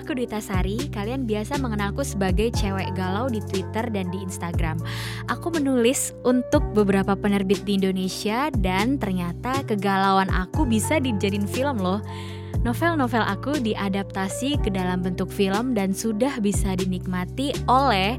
aku Dita Sari. Kalian biasa mengenalku sebagai cewek galau di Twitter dan di Instagram. Aku menulis untuk beberapa penerbit di Indonesia dan ternyata kegalauan aku bisa dijadiin film loh. Novel-novel aku diadaptasi ke dalam bentuk film dan sudah bisa dinikmati oleh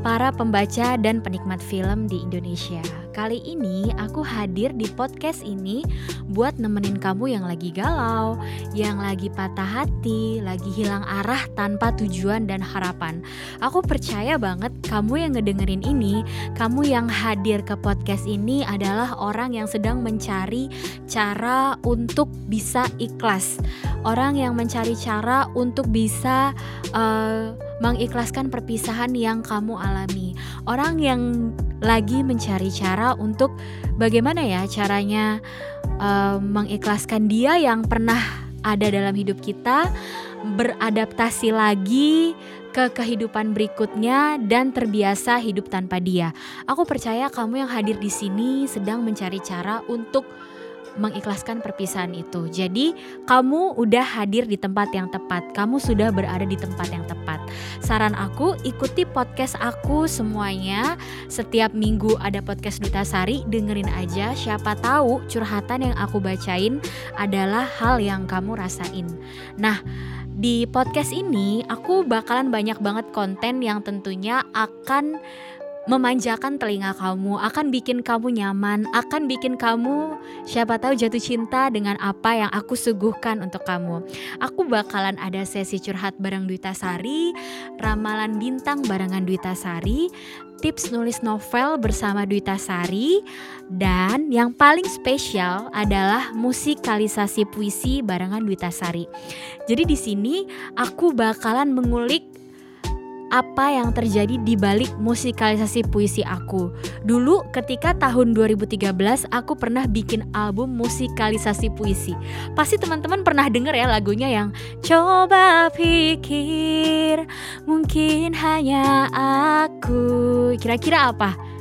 para pembaca dan penikmat film di Indonesia. Kali ini aku hadir di podcast ini buat nemenin kamu yang lagi galau, yang lagi patah hati, lagi hilang arah tanpa tujuan dan harapan. Aku percaya banget kamu yang ngedengerin ini, kamu yang hadir ke podcast ini adalah orang yang sedang mencari cara untuk bisa ikhlas. Orang yang mencari cara untuk bisa uh, mengikhlaskan perpisahan yang kamu alami. Orang yang lagi mencari cara untuk bagaimana ya caranya uh, mengikhlaskan dia yang pernah ada dalam hidup kita, beradaptasi lagi ke kehidupan berikutnya dan terbiasa hidup tanpa dia. Aku percaya kamu yang hadir di sini sedang mencari cara untuk mengikhlaskan perpisahan itu. Jadi, kamu udah hadir di tempat yang tepat. Kamu sudah berada di tempat yang tepat. Saran aku, ikuti podcast aku semuanya. Setiap minggu ada podcast Duta Sari, dengerin aja. Siapa tahu curhatan yang aku bacain adalah hal yang kamu rasain. Nah, di podcast ini aku bakalan banyak banget konten yang tentunya akan memanjakan telinga kamu, akan bikin kamu nyaman, akan bikin kamu siapa tahu jatuh cinta dengan apa yang aku suguhkan untuk kamu. Aku bakalan ada sesi curhat bareng Duita Sari, ramalan bintang barengan Duita Sari, tips nulis novel bersama Duita Sari, dan yang paling spesial adalah musikalisasi puisi barengan Duita Sari. Jadi di sini aku bakalan mengulik apa yang terjadi di balik musikalisasi puisi aku. Dulu ketika tahun 2013 aku pernah bikin album musikalisasi puisi. Pasti teman-teman pernah denger ya lagunya yang coba pikir mungkin hanya aku. Kira-kira apa?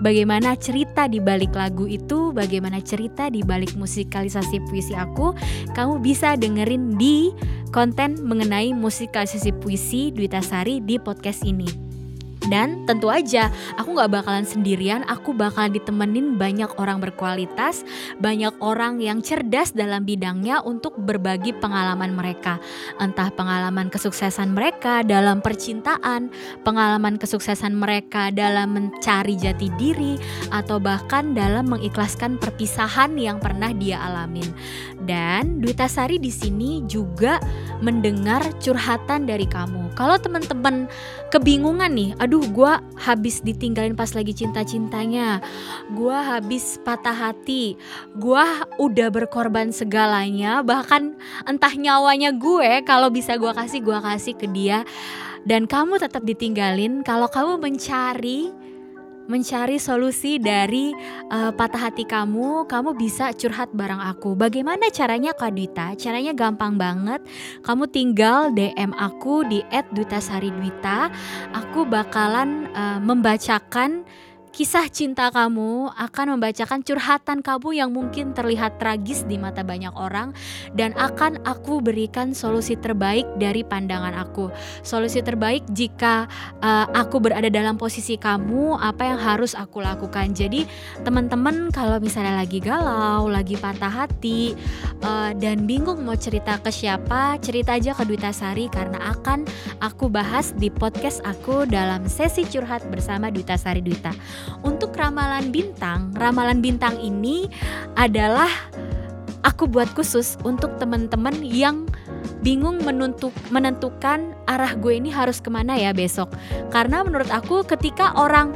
bagaimana cerita di balik lagu itu, bagaimana cerita di balik musikalisasi puisi aku, kamu bisa dengerin di konten mengenai musikalisasi puisi Duita Sari di podcast ini. Dan tentu aja aku gak bakalan sendirian, aku bakalan ditemenin banyak orang berkualitas, banyak orang yang cerdas dalam bidangnya untuk berbagi pengalaman mereka. Entah pengalaman kesuksesan mereka dalam percintaan, pengalaman kesuksesan mereka dalam mencari jati diri, atau bahkan dalam mengikhlaskan perpisahan yang pernah dia alamin. Dan Duita Sari di sini juga mendengar curhatan dari kamu. Kalau teman-teman kebingungan nih, aduh gue habis ditinggalin pas lagi cinta-cintanya, gue habis patah hati, gue udah berkorban segalanya, bahkan entah nyawanya gue kalau bisa gue kasih gue kasih ke dia, dan kamu tetap ditinggalin. Kalau kamu mencari mencari solusi dari uh, patah hati kamu, kamu bisa curhat bareng aku. Bagaimana caranya Kak Duita? Caranya gampang banget. Kamu tinggal DM aku di @duitasari_duita. Aku bakalan uh, membacakan Kisah cinta kamu akan membacakan curhatan kamu yang mungkin terlihat tragis di mata banyak orang dan akan aku berikan solusi terbaik dari pandangan aku. Solusi terbaik jika uh, aku berada dalam posisi kamu, apa yang harus aku lakukan. Jadi, teman-teman kalau misalnya lagi galau, lagi patah hati uh, dan bingung mau cerita ke siapa, cerita aja ke Duita Sari karena akan aku bahas di podcast aku dalam sesi curhat bersama Duita Sari Duita. Untuk ramalan bintang, ramalan bintang ini adalah aku buat khusus untuk teman-teman yang bingung menentuk, menentukan arah gue ini harus ke mana ya besok. Karena menurut aku ketika orang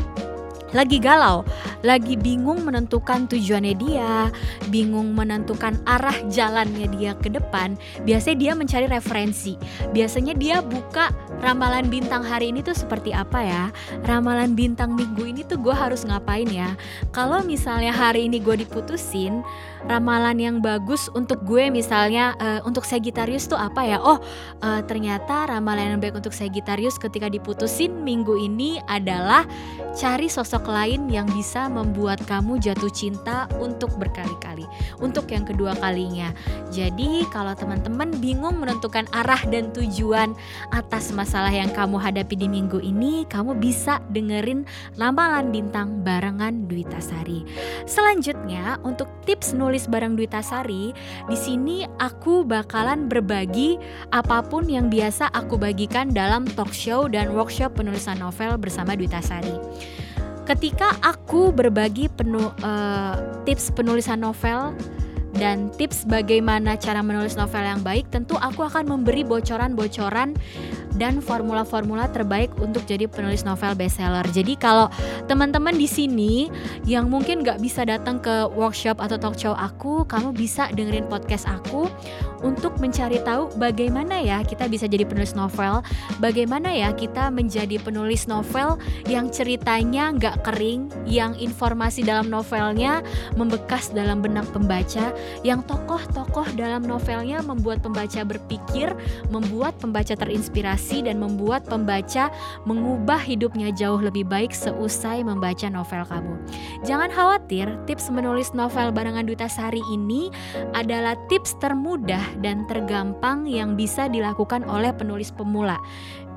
lagi galau, lagi bingung menentukan tujuannya dia, bingung menentukan arah jalannya dia ke depan, biasanya dia mencari referensi. Biasanya dia buka ramalan bintang hari ini tuh seperti apa ya? Ramalan bintang minggu ini tuh gue harus ngapain ya? Kalau misalnya hari ini gue diputusin, ramalan yang bagus untuk gue misalnya uh, untuk Sagittarius tuh apa ya? Oh, uh, ternyata ramalan yang baik untuk Sagittarius ketika diputusin minggu ini adalah cari sosok lain yang bisa membuat kamu jatuh cinta untuk berkali-kali, untuk yang kedua kalinya. Jadi, kalau teman-teman bingung menentukan arah dan tujuan atas masalah yang kamu hadapi di minggu ini, kamu bisa dengerin Ramalan Bintang barengan Dwi Tasari. Selanjutnya, untuk tips nulis bareng Dwi Tasari, di sini aku bakalan berbagi apa pun yang biasa aku bagikan dalam talk show dan workshop penulisan novel bersama Dwi Tasari. Ketika aku berbagi penu, uh, tips penulisan novel dan tips bagaimana cara menulis novel yang baik, tentu aku akan memberi bocoran-bocoran dan formula-formula terbaik untuk jadi penulis novel bestseller. Jadi kalau teman-teman di sini yang mungkin nggak bisa datang ke workshop atau talk show aku, kamu bisa dengerin podcast aku untuk mencari tahu bagaimana ya kita bisa jadi penulis novel, bagaimana ya kita menjadi penulis novel yang ceritanya nggak kering, yang informasi dalam novelnya membekas dalam benak pembaca, yang tokoh-tokoh dalam novelnya membuat pembaca berpikir, membuat pembaca terinspirasi dan membuat pembaca mengubah hidupnya jauh lebih baik seusai membaca novel kamu. Jangan khawatir, tips menulis novel barengan Duta Sari ini adalah tips termudah dan tergampang yang bisa dilakukan oleh penulis pemula.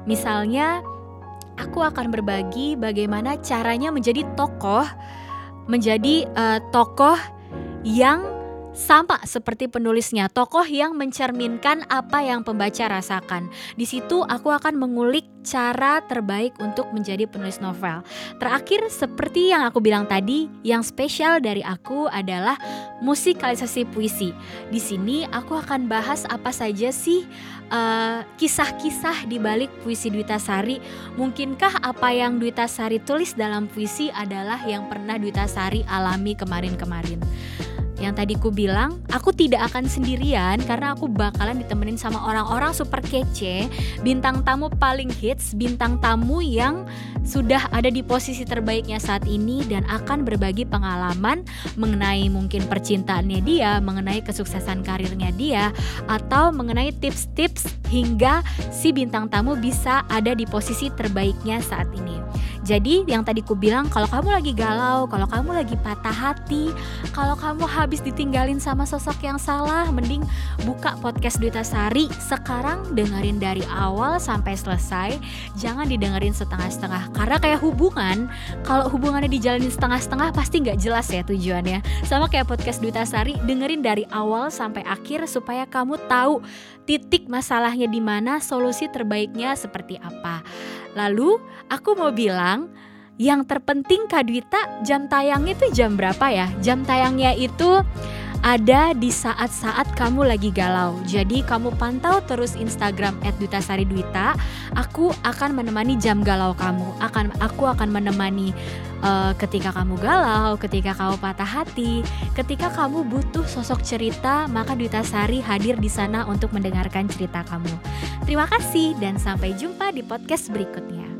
Misalnya, aku akan berbagi bagaimana caranya menjadi tokoh, menjadi uh, tokoh yang sama seperti penulisnya, tokoh yang mencerminkan apa yang pembaca rasakan. Di situ aku akan mengulik cara terbaik untuk menjadi penulis novel. Terakhir, seperti yang aku bilang tadi, yang spesial dari aku adalah musikalisasi puisi. Di sini aku akan bahas apa saja sih eh, kisah-kisah di balik puisi Dwita Sari. Mungkinkah apa yang Dwita Sari tulis dalam puisi adalah yang pernah Dwita Sari alami kemarin-kemarin? Yang tadi ku bilang aku tidak akan sendirian karena aku bakalan ditemenin sama orang-orang super kece bintang tamu paling hits bintang tamu yang sudah ada di posisi terbaiknya saat ini dan akan berbagi pengalaman mengenai mungkin percintaannya dia mengenai kesuksesan karirnya dia atau mengenai tips-tips hingga si bintang tamu bisa ada di posisi terbaiknya saat ini jadi yang tadi ku bilang kalau kamu lagi galau, kalau kamu lagi patah hati, kalau kamu habis ditinggalin sama sosok yang salah, mending buka podcast Duta Sari sekarang dengerin dari awal sampai selesai. Jangan didengerin setengah-setengah karena kayak hubungan, kalau hubungannya dijalanin setengah-setengah pasti nggak jelas ya tujuannya. Sama kayak podcast Duta Sari, dengerin dari awal sampai akhir supaya kamu tahu titik masalahnya di mana, solusi terbaiknya seperti apa. Lalu aku mau bilang yang terpenting Kak Dwita jam tayangnya itu jam berapa ya? Jam tayangnya itu ada di saat-saat kamu lagi galau. Jadi kamu pantau terus Instagram @dutasari_dwita. Aku akan menemani jam galau kamu. Akan aku akan menemani uh, ketika kamu galau, ketika kamu patah hati, ketika kamu butuh sosok cerita, maka Duta Sari hadir di sana untuk mendengarkan cerita kamu. Terima kasih dan sampai jumpa di podcast berikutnya.